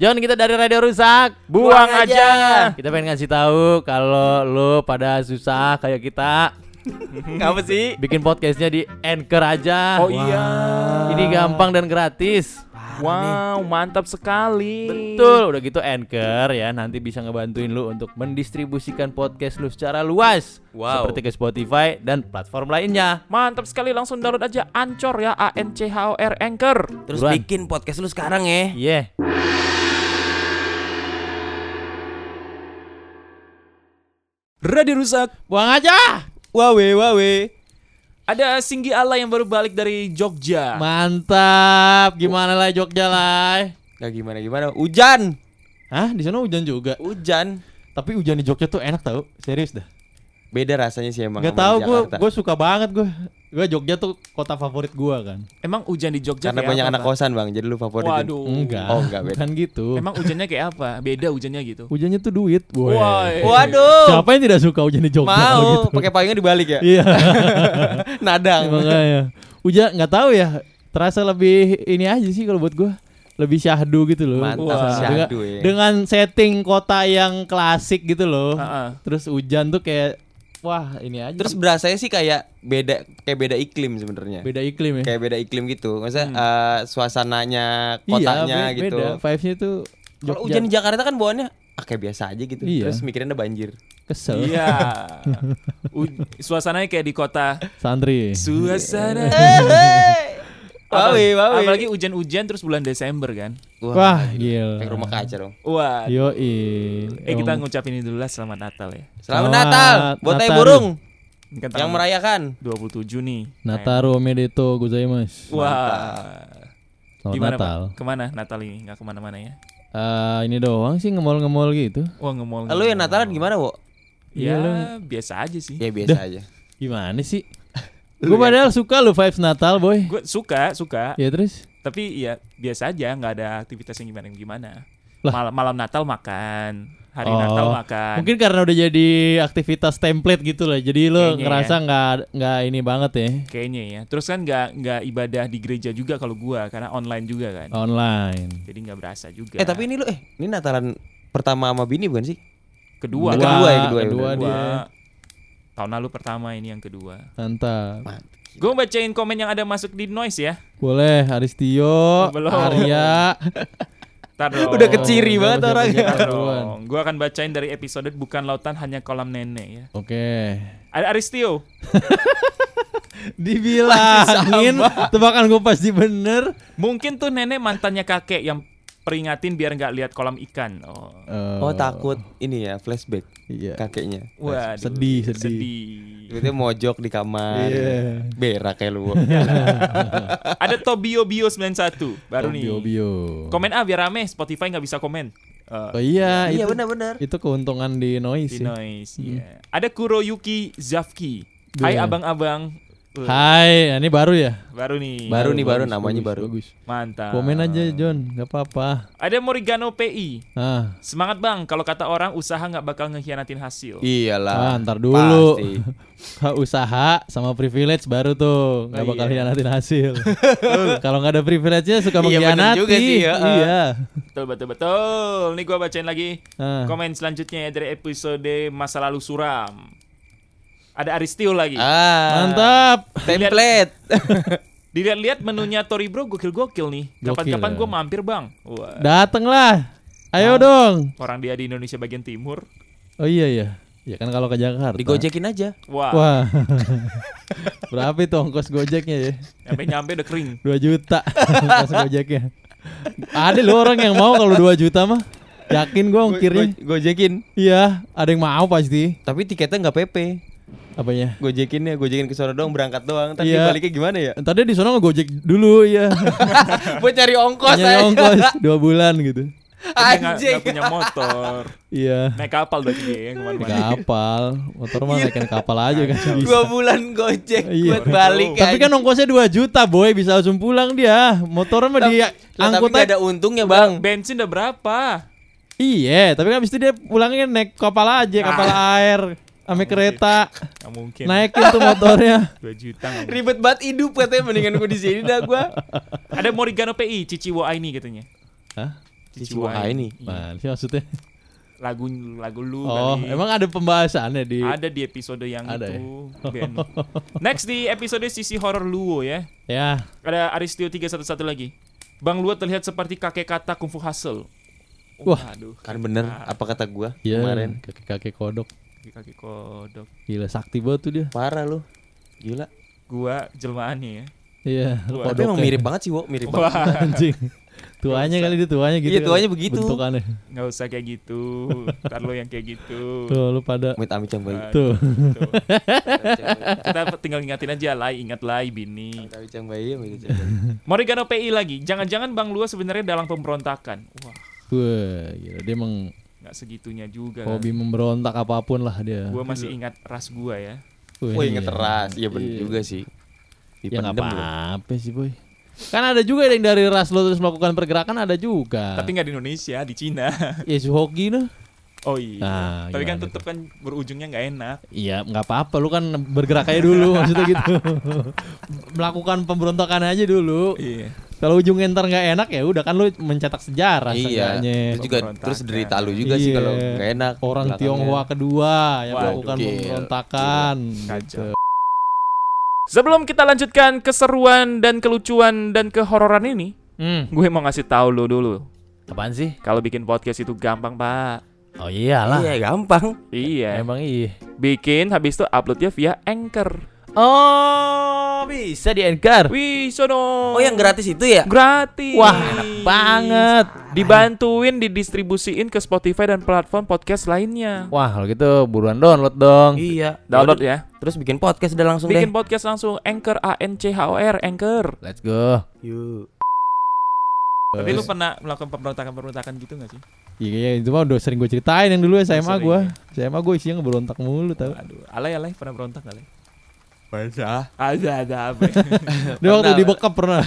Jangan kita dari radio rusak, Buang aja. Kita pengen ngasih tahu kalau lo pada susah kayak kita Ngapa sih? bikin podcastnya di Anchor aja. Oh iya. Ini gampang dan gratis. Wow, mantap sekali. Betul, udah gitu Anchor ya nanti bisa ngebantuin lu untuk mendistribusikan podcast lu secara luas. Wow. Seperti ke Spotify dan platform lainnya. Mantap sekali langsung download aja Ancor ya A N C H O R Anchor. Terus Buruan. bikin podcast lu sekarang ya. Iya. Radio rusak. Buang aja. Wawe wawe. Ada Singgi Allah yang baru balik dari Jogja. Mantap. Gimana lah Jogja lah? Gak gimana gimana. Hujan. Hah, di sana hujan juga. Hujan. Tapi hujan di Jogja tuh enak tau, serius dah. Beda rasanya sih emang. Gak tau gue, gue suka banget gue. Gue Jogja tuh kota favorit gue kan. Emang hujan di Jogja Karena kayak banyak apa, anak kosan bang, jadi lu favorit. Waduh. Enggak. Oh, enggak, beda. Bukan gitu. Emang hujannya kayak apa? Beda hujannya gitu. hujannya tuh duit. Woi. Waduh. Siapa yang tidak suka hujan di Jogja? Mau gitu? pakai payungnya dibalik ya? Iya. Nadang. Makanya. Hujan nggak tahu ya. Terasa lebih ini aja sih kalau buat gue. Lebih syahdu gitu loh. Mantap Wah. syahdu dengan, ya. dengan setting kota yang klasik gitu loh. Heeh. Terus hujan tuh kayak wah ini aja. Terus berasanya sih kayak beda kayak beda iklim sebenarnya. beda iklim ya. Kayak beda iklim gitu. Maksudnya eh, suasananya, kotanya iya, be- gitu. Beda. Vibes-nya tuh Kalau hujan di Jakarta kan bawaannya ah, kayak biasa aja gitu. Iya. Terus mikirin ada banjir. kesel. Iya. U- Suasananya kayak di kota. Santri. Suasana. Wawe, wawe. Apalagi hujan-hujan terus bulan Desember kan. Wah, gila. Kayak rumah kaca dong. Wah. Yo Eh kita ngucapin ini dulu lah selamat Natal ya. Selamat Selamat Natal buat Tai Natal. burung kan yang merayakan. 27 nih. Nataru Medeto gozaimasu. Wah. Selamat Gimana Natal. Pak? Ke mana Natal ini? Nggak ke mana-mana ya? Eh, ini doang sih ngemol-ngemol gitu. Wah ngemol. Lalu yang Natalan gimana, Wo? Ya Iya, biasa aja sih. Ya biasa aja. Gimana sih? Gue padahal suka lu vibes Natal, boy. Gue suka, suka. Ya terus? Tapi ya biasa aja, nggak ada aktivitas yang gimana gimana. Lah. Malam, malam Natal makan, hari Oh, Natal makan. Mungkin karena udah jadi aktivitas template gitu lah. Jadi lo Kayaknya ngerasa nggak nggak ini banget ya Kayaknya ya. Terus kan nggak nggak ibadah di gereja juga kalau gua karena online juga kan. online. Jadi nggak berasa juga. Eh tapi ini lu eh ini Natalan pertama sama bini bukan sih? kedua, Kedua ya, kedua ya, kedua Kedua. Tahun lalu pertama ini yang kedua. Mantap. Gue bacain komen yang ada masuk di noise ya. Boleh Aristio, Belum. Arya. Tar dong. Udah keciri Oh, banget orangnya. Gue akan bacain dari episode bukan lautan hanya kolam nenek ya. Oke. Ada Aristio. Dibilangin tebakan gue pasti bener. Mungkin tuh nenek mantannya kakek yang peringatin biar nggak lihat kolam ikan. Oh. Oh takut ini ya flashback Iya. kakeknya. Waduh, sedih, sedih. sedih. Tiba-tiba mojok di kamar. Iya. Berak kayak lu. Ada Tobio Bio 91 baru nih. Bio bio. Komen ah biar rame, Spotify nggak bisa komen. Eh, Oh iya, Iya itu, benar-benar. itu keuntungan di noise. di sih. noise. iya. Ada Kuroyuki Zafki. Hai Iya. abang-abang. Hai, ini baru ya? Baru nih. Baru nih baru Bagus, namanya bagus, baru. Bagus. Mantap. Komen aja John, nggak apa-apa. Ada Morigano PI. Ah, Semangat bang, kalau kata orang usaha nggak bakal ngehianatin hasil. Iyalah. ah ntar dulu. Pasti. Usaha sama privilege baru tuh nggak Oh, bakal iya. hianatin hasil. Kalau nggak ada privilege-nya suka Iya, mengkhianati. juga sih, ya. Iya. Betul betul betul. Nih gua bacain lagi Ah. komen selanjutnya ya dari episode masa lalu suram. Ada Aristio lagi. Ah. Mantap. Template. Dilihat-lihat menunya Tori Bro gokil-gokil nih. Kapan-kapan gue mampir bang. Wah. Dateng lah. Ayo Ah. dong. Orang dia di Indonesia bagian timur. Oh iya iya. Ya kan kalau ke Jakarta. Digojekin aja. Wah. Wah. Berapa itu ongkos Gojeknya ya? Nyampe-nyampe udah kering. 2 juta ongkos Gojeknya. Ada loh orang yang mau kalau 2 juta mah. Yakin gua ongkirnya. Go- gojekin. Iya, ada yang mau pasti. Tapi tiketnya nggak PP. Apanya? Gojekinnya, gojekin ke sono doang berangkat doang. Tapi Iya. baliknya gimana ya? Ntar dia di sana ngegojek dulu ya. Buat cari ongkos Nyari aja. ongkos 2 bulan gitu. Anjing. nggak punya motor. Iya. Naik kapal berarti dia ya ke mana-mana. Kapal, motor mah naikin kapal aja kan bisa. Dua bulan gojek Iya. buat balik. Tapi kan ongkosnya 2 juta boy, bisa langsung pulang dia. Motornya mah dia tapi angkut aja. ada untungnya bang. Bensin udah berapa? Iya, tapi kan abis itu dia pulangnya naik kapal aja, kapal air. Ame kereta, Nggak mungkin. naikin tuh motornya. 2 juta. Ribet banget hidup katanya mendingan gue di sini dah gua. Ada Morigano PI, Cici Wo Aini katanya. Hah? Ciciwahai nih. Iya. Mana sih maksudnya? Lagu lagu lu Oh, kali. emang ada pembahasannya di ada di episode yang Ada itu. Ben. Next di episode sisi horor Luo ya. Ya, Ada Aristio 311 lagi. Bang Luo terlihat seperti kakek kata Kung Fu Hustle. Wah. Waduh. Kan bener apa kata gua ya kemarin. kakek-kakek kodok. Kakek kodok. Gila sakti banget tuh dia. Parah lu. Gila. Gua jelmaannya ya. Iya, Wah, Tapi emang kodoknya. mirip banget sih, Wo. Mirip banget. Wah, anjing. Tuanya kali dia tuanya gitu. Iya, kali. tuanya begitu. Bentukannya. nggak usah kayak gitu. Ntar lo yang kayak gitu. Tuh lu pada Amit amit yang baik. tuh. Tuh. Kita tinggal ingatin aja lah, ingat lah bini. Amit amit yang baik. Morigano PI lagi. Jangan-jangan Bang Luo sebenarnya dalam pemberontakan. Wah, Wah, gila dia emang nggak segitunya juga. hobi memberontak apa pun lah dia. Gua masih ingat ras gua ya. Wah, inget iya. teras. Iya bener Iya. juga sih. Ya nggak Dipendem lu. apa-apa sih boy. Kan ada juga yang dari ras lo terus melakukan pergerakan ada juga. Tapi nggak di Indonesia, di Cina. ya Suhoki nah. Oh iya. Nah, Tapi kan tetap kan berujungnya nggak enak. Iya nggak apa-apa lu kan bergerak aja dulu maksudnya gitu. Melakukan pemberontakan aja dulu. Iya. Kalau ujungnya ntar nggak enak ya udah kan lu mencetak sejarah Iya. Terus juga terus derita lu juga sih Iya. kalau nggak enak. Orang belakangnya. Tionghoa kedua yang Waduh, melakukan gil. pemberontakan. Kacau. Gitu. Sebelum kita lanjutkan keseruan dan kelucuan dan kehororan ini, Hmm, gue mau ngasih tahu lo dulu. apaan sih? Kalau bikin podcast itu gampang, Pak. Oh iyalah. Iya, gampang. Iya. Emang iya. Bikin habis itu uploadnya via Anchor. Oh, bisa di Anchor. Wih, sono. Oh, yang gratis itu ya? gratis. Wah, enak banget. Dibantuin didistribusiin ke Spotify dan platform podcast lainnya. Wah, kalau gitu buruan download dong. Iya. Download ya. Terus bikin podcast udah langsung Bikin deh. podcast langsung Anchor A N C H O R Anchor. Let's go. Yuk. Tapi lu pernah melakukan pemberontakan-pemberontakan gitu gak sih? Iya, itu mah udah sering gue ceritain yang dulu SMA sering gue. ya? SMA gue isinya ngeberontak mulu tau. Aduh, alay alay pernah berontak kali? Masa? Ada ada apa? ya? Dia waktu Pernah. di bekap pernah.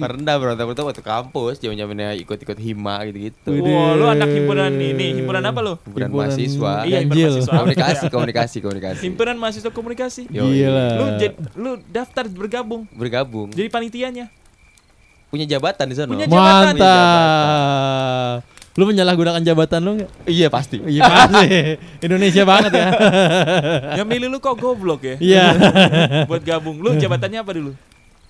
Pernah berontak-berontak waktu kampus, zaman-zamannya ikut-ikut hima gitu-gitu. Wah, lu anak himpunan ini, himpunan apa lu? Himpunan Himpunan mahasiswa. Iya, himpunan mahasiswa. Komunikasi, komunikasi, komunikasi. Himpunan mahasiswa komunikasi. Gila. Lu jad- lu daftar bergabung Bergabung. jadi panitianya. Punya jabatan di sana. Punya jabatan. Mantap. Lu menyalahgunakan jabatan lu nggak? Iya pasti. Iya pasti. Indonesia banget ya. Yang milih lu kok goblok ya? Iya. Buat gabung. Lu jabatannya apa dulu?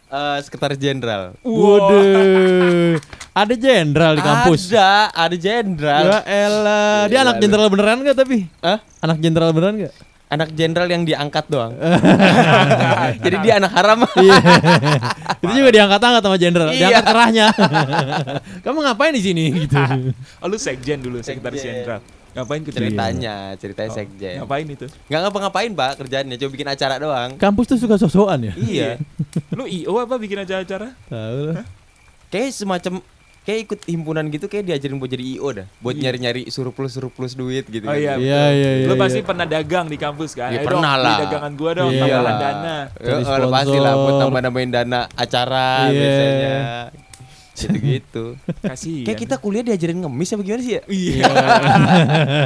Eh, sekretaris jenderal. Waduh. Ada jenderal di kampus. Ada, ada jenderal. Ya elah. Dia Gila anak lu. jenderal beneran gak tapi? Hah? Anak jenderal beneran gak? Anak jenderal yang diangkat doang. Jadi dia anak haram. Iya. Itu juga diangkat-angkat sama jenderal. Iya. Diangkat kerahnya. Kamu ngapain di sini gitu. Oh, lu sekjen dulu, sekretaris jenderal. Ngapain ke ceritanya, ceritanya Oh, sekjen. Ngapain itu? Nggak ngapa-ngapain, Pak, kerjaannya cuma bikin acara doang. Kampus tuh suka sosokan ya? Iya. Lu IO apa bikin acara-acara? Tahu lah. Kayak semacam kayak ikut himpunan gitu kayak diajarin buat jadi IO dah, buat Iya. nyari-nyari surplus-surplus duit gitu. Oh kan. iya, Iya, iya, iya. Lu iya. pasti pernah dagang di kampus kan? Ya, Ayo pernah dong, lah. dagangan gua dong, Iya. tambahan dana. Ya, oh, pasti lah buat sponsor. nambah-nambahin dana acara Iya. biasanya. Gitu-gitu. Kasih. kayak kita kuliah diajarin ngemis apa gimana sih ya? Iya.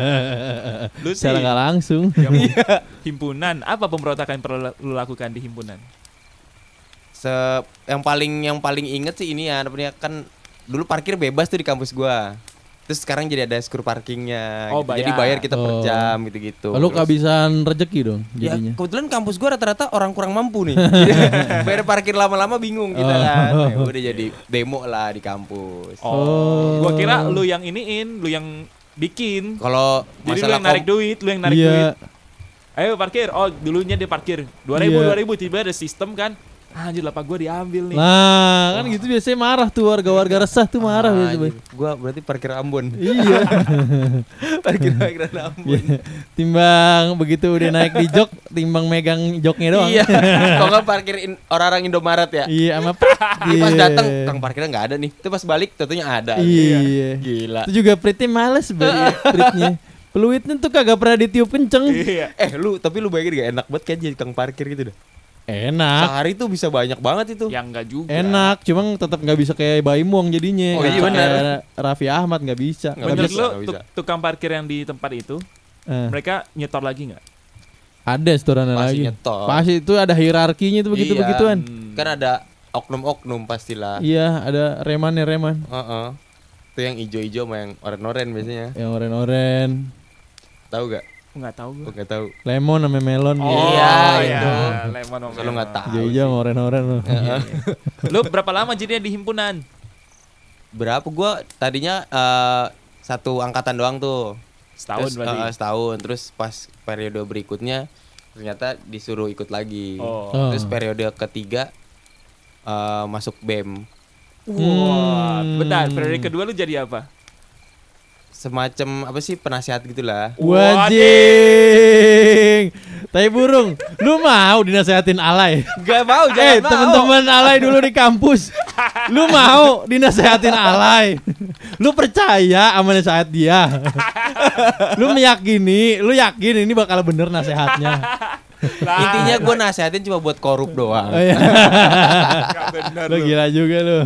Lu sih Secara nggak langsung. yang Iya. himpunan, apa pemberontakan yang perlu lu lakukan di himpunan? Se yang paling yang paling inget sih ini ya, namanya kan dulu parkir bebas tuh di kampus gua. Terus sekarang jadi ada skur parkingnya. Oh, gitu. Jadi bayar. bayar kita per Oh. jam gitu-gitu. Lalu Terus- kehabisan rezeki dong Ya jadinya. kebetulan kampus gua rata-rata orang kurang mampu nih. Bayar parkir lama-lama bingung kita Oh. kan. Ya udah jadi demo lah di kampus. Oh. Gua kira lu yang iniin, lu yang bikin. Kalau Jadi lu yang narik duit, lu yang narik Iya. duit. Ayo parkir. Oh, dulunya dia parkir. 2000 Iya. 2000 tiba ada sistem kan. Ah, Anjir lapak gua diambil nih. Nah, kan gitu biasanya marah tuh warga-warga resah tuh marah Ah, biasanya. Gua berarti parkir Ambon. Iya. parkir parkiran Ambon. timbang begitu udah naik di jok, timbang megang joknya doang. Iya. Kalau nggak parkirin orang-orang Indomaret ya. Iya, sama Jadi pas Iya. datang kang parkirnya nggak ada nih. Itu pas balik tentunya ada. Iya. Gila. Itu juga Pritnya males banget Pritnya. Peluitnya tuh kagak pernah ditiup kenceng. Iya. Eh lu tapi lu bayangin gak enak banget kan jadi kang parkir gitu dah. Enak. Sehari tuh bisa banyak banget itu. Yang enggak juga. Enak, cuma tetap nggak bisa kayak Baim Wong jadinya. Oh, iya benar. kayak Raffi Ahmad nggak bisa. Menurut bisa. tuk- tukang parkir yang di tempat itu, Eh, mereka nyetor lagi nggak? ada setorannya Pasti lagi. nyetor. Pasti itu ada hierarkinya itu begitu Iya. begituan. Hmm. Kan ada oknum-oknum pastilah. Iya, ada remannya reman. Heeh. Itu yang ijo-ijo sama yang oren-oren biasanya. Yang oren-oren, Tahu gak? Nggak tahu gue. Gue gak tahu. lemon sama melon. Oh Iya, iya, itu. lemon sama Kalau nggak lemon. tahu. Hijau-hijau sama oren-oren loh. Lu berapa lama jadinya di himpunan? Berapa gua tadinya eh, satu angkatan doang tuh. Setahun Terus, berarti. eh, setahun. Terus pas periode berikutnya ternyata disuruh ikut lagi. Oh. Oh. Terus periode ketiga eh, masuk BEM. Wah, Hmm. bentar, periode kedua lu jadi apa? Semacam apa sih penasihat gitulah. Wajing. Tai burung, lu mau dinasehatin alay? Gak mau Eh, teman-teman alay dulu di kampus. Lu mau dinasehatin alay? Lu percaya sama nasihat dia? Lu meyakini, lu yakin ini bakal bener nasehatnya? Lah, Intinya gue nasehatin cuma buat korup doang. Oh, iya. bener lu gila juga lu.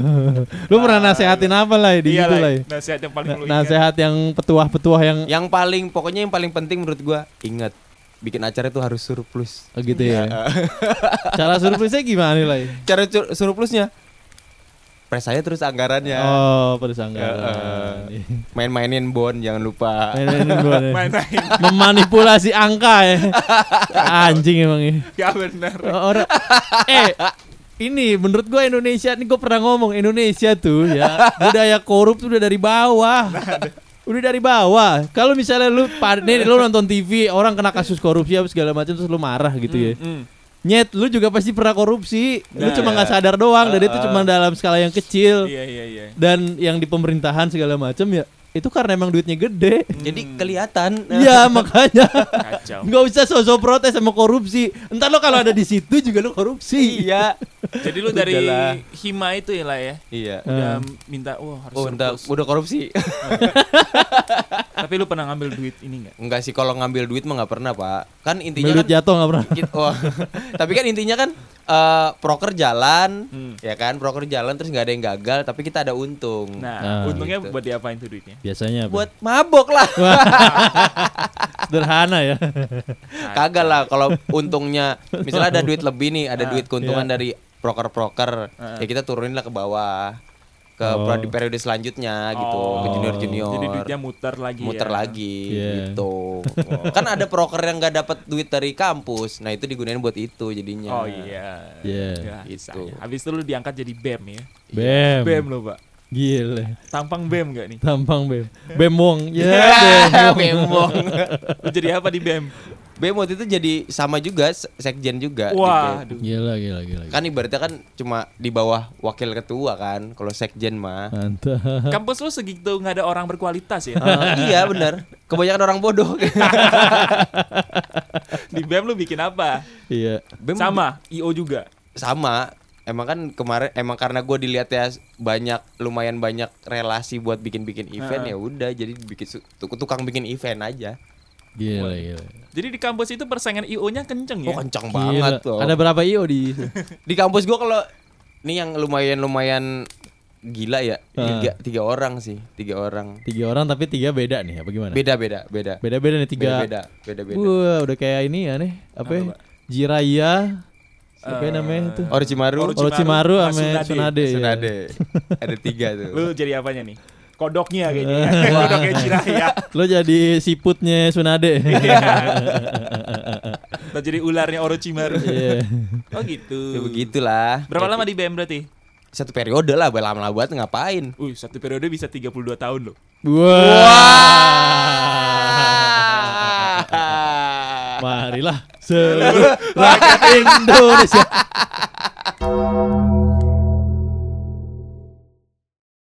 Lu pernah nasehatin apa lah di Iya situ lah, lah? nasihat yang paling lu ingat. Nasehat yang petuah-petuah yang Yang paling pokoknya yang paling penting menurut gua ingat bikin acara itu harus surplus. oh, gitu ya. Cara surprise gimana nih, Lai? Cara sur- surplusnya pres saya terus anggarannya. Oh, persanggaran. Main-mainin bon jangan lupa. Main-mainin gua nih. Main-main. Memanipulasi angka ya. Anjing emang ini. Ya bener. Orang eh ini menurut gua Indonesia nih gua pernah ngomong Indonesia tuh ya budaya korup tuh udah dari bawah. Udah dari bawah. Kalau misalnya lu nih lu nonton TV orang kena kasus korupsi apa segala macam terus lu marah gitu ya. Hmm. Nyet, lu juga pasti pernah korupsi. Lu Nah, cuma iya. nggak sadar doang dan itu cuma dalam skala yang kecil. Iya iya iya. Dan yang di pemerintahan segala macam ya itu karena emang duitnya gede. Jadi kelihatan. Iya makanya nggak usah sosok protes sama korupsi. Entar lo kalau ada di situ juga lo korupsi. iya. Jadi lu dari Udahlah. hima itu ya lah ya. Iya. Udah Hmm. minta wah harus Oh, udah, surplus. udah korupsi. Tapi lu pernah ngambil duit ini enggak? Enggak sih kalau ngambil duit mah nggak pernah, Pak. Kan Ambil intinya duit kan jatuh nggak pernah. Gitu, oh. Tapi kan intinya kan eh proker jalan, Hmm. ya kan? Proker jalan terus nggak ada yang gagal, tapi kita ada untung. Nah, Ah, untungnya gitu. buat diapain tuh duitnya? Biasanya apa? buat mabok lah. sederhana ya. Kagak lah kalau untungnya misalnya ada duit lebih nih, ada duit keuntungan iya. dari proker-proker, Ah. ya kita turunin lah ke bawah. Ke Oh. di periode selanjutnya gitu, ke Oh. junior-junior. Jadi duitnya muter lagi muter ya. lagi Iya. gitu. kan ada proker yang nggak dapat duit dari kampus. Nah, itu digunain buat itu jadinya. Oh iya. Iya. Ya, Gitu. gitu. Habis itu lu diangkat jadi BEM ya. Bem. BEM lo, Pak. Gile. Tampang BEM gak nih? Tampang bem. Bem wong. Ya, bem wong. Lu jadi apa di BEM? Bem waktu itu jadi sama juga se- sekjen juga. Wah, BEM. aduh. Gila, gila, gila. Kan ibaratnya kan cuma di bawah wakil ketua kan. Kalau sekjen mah. Mantap. Kampus lu segitu nggak ada orang berkualitas ya? Eh, iya benar. Kebanyakan orang bodoh. di BEM lu bikin apa? Iya. BEM Sama, IO juga. sama. Emang kan kemarin emang karena gue dilihat ya banyak lumayan banyak relasi buat bikin-bikin event Heeh. ya udah jadi bikin tukang bikin event aja. Gila, gila. Jadi di kampus itu persaingan IO-nya kenceng ya? Oh kencang Gila. banget tuh. Ada berapa IO di Di kampus gua kalau ini yang lumayan lumayan gila ya tiga, tiga orang sih tiga orang tiga orang tapi tiga beda nih apa gimana? beda beda beda Beda beda nih tiga. beda beda beda Wah, udah kayak ini ya nih. Apa? ya? Jiraya. Siapa ya namanya itu? Orochimaru Orochimaru Orochimaru sama Tsunade. Tsunade. ya. Tsunade ada tiga tuh Lu jadi apanya nih? Kodoknya kayaknya. ya. Kodoknya Jiraya. Lo jadi siputnya Tsunade. Atau jadi ularnya Orochimaru. Iya. Oh gitu. ya begitulah Berapa lama di BM berarti? satu periode lah lama-lama buat ngapain Wih, satu periode bisa 32 tahun loh. Wah. Marilah seluruh rakyat Indonesia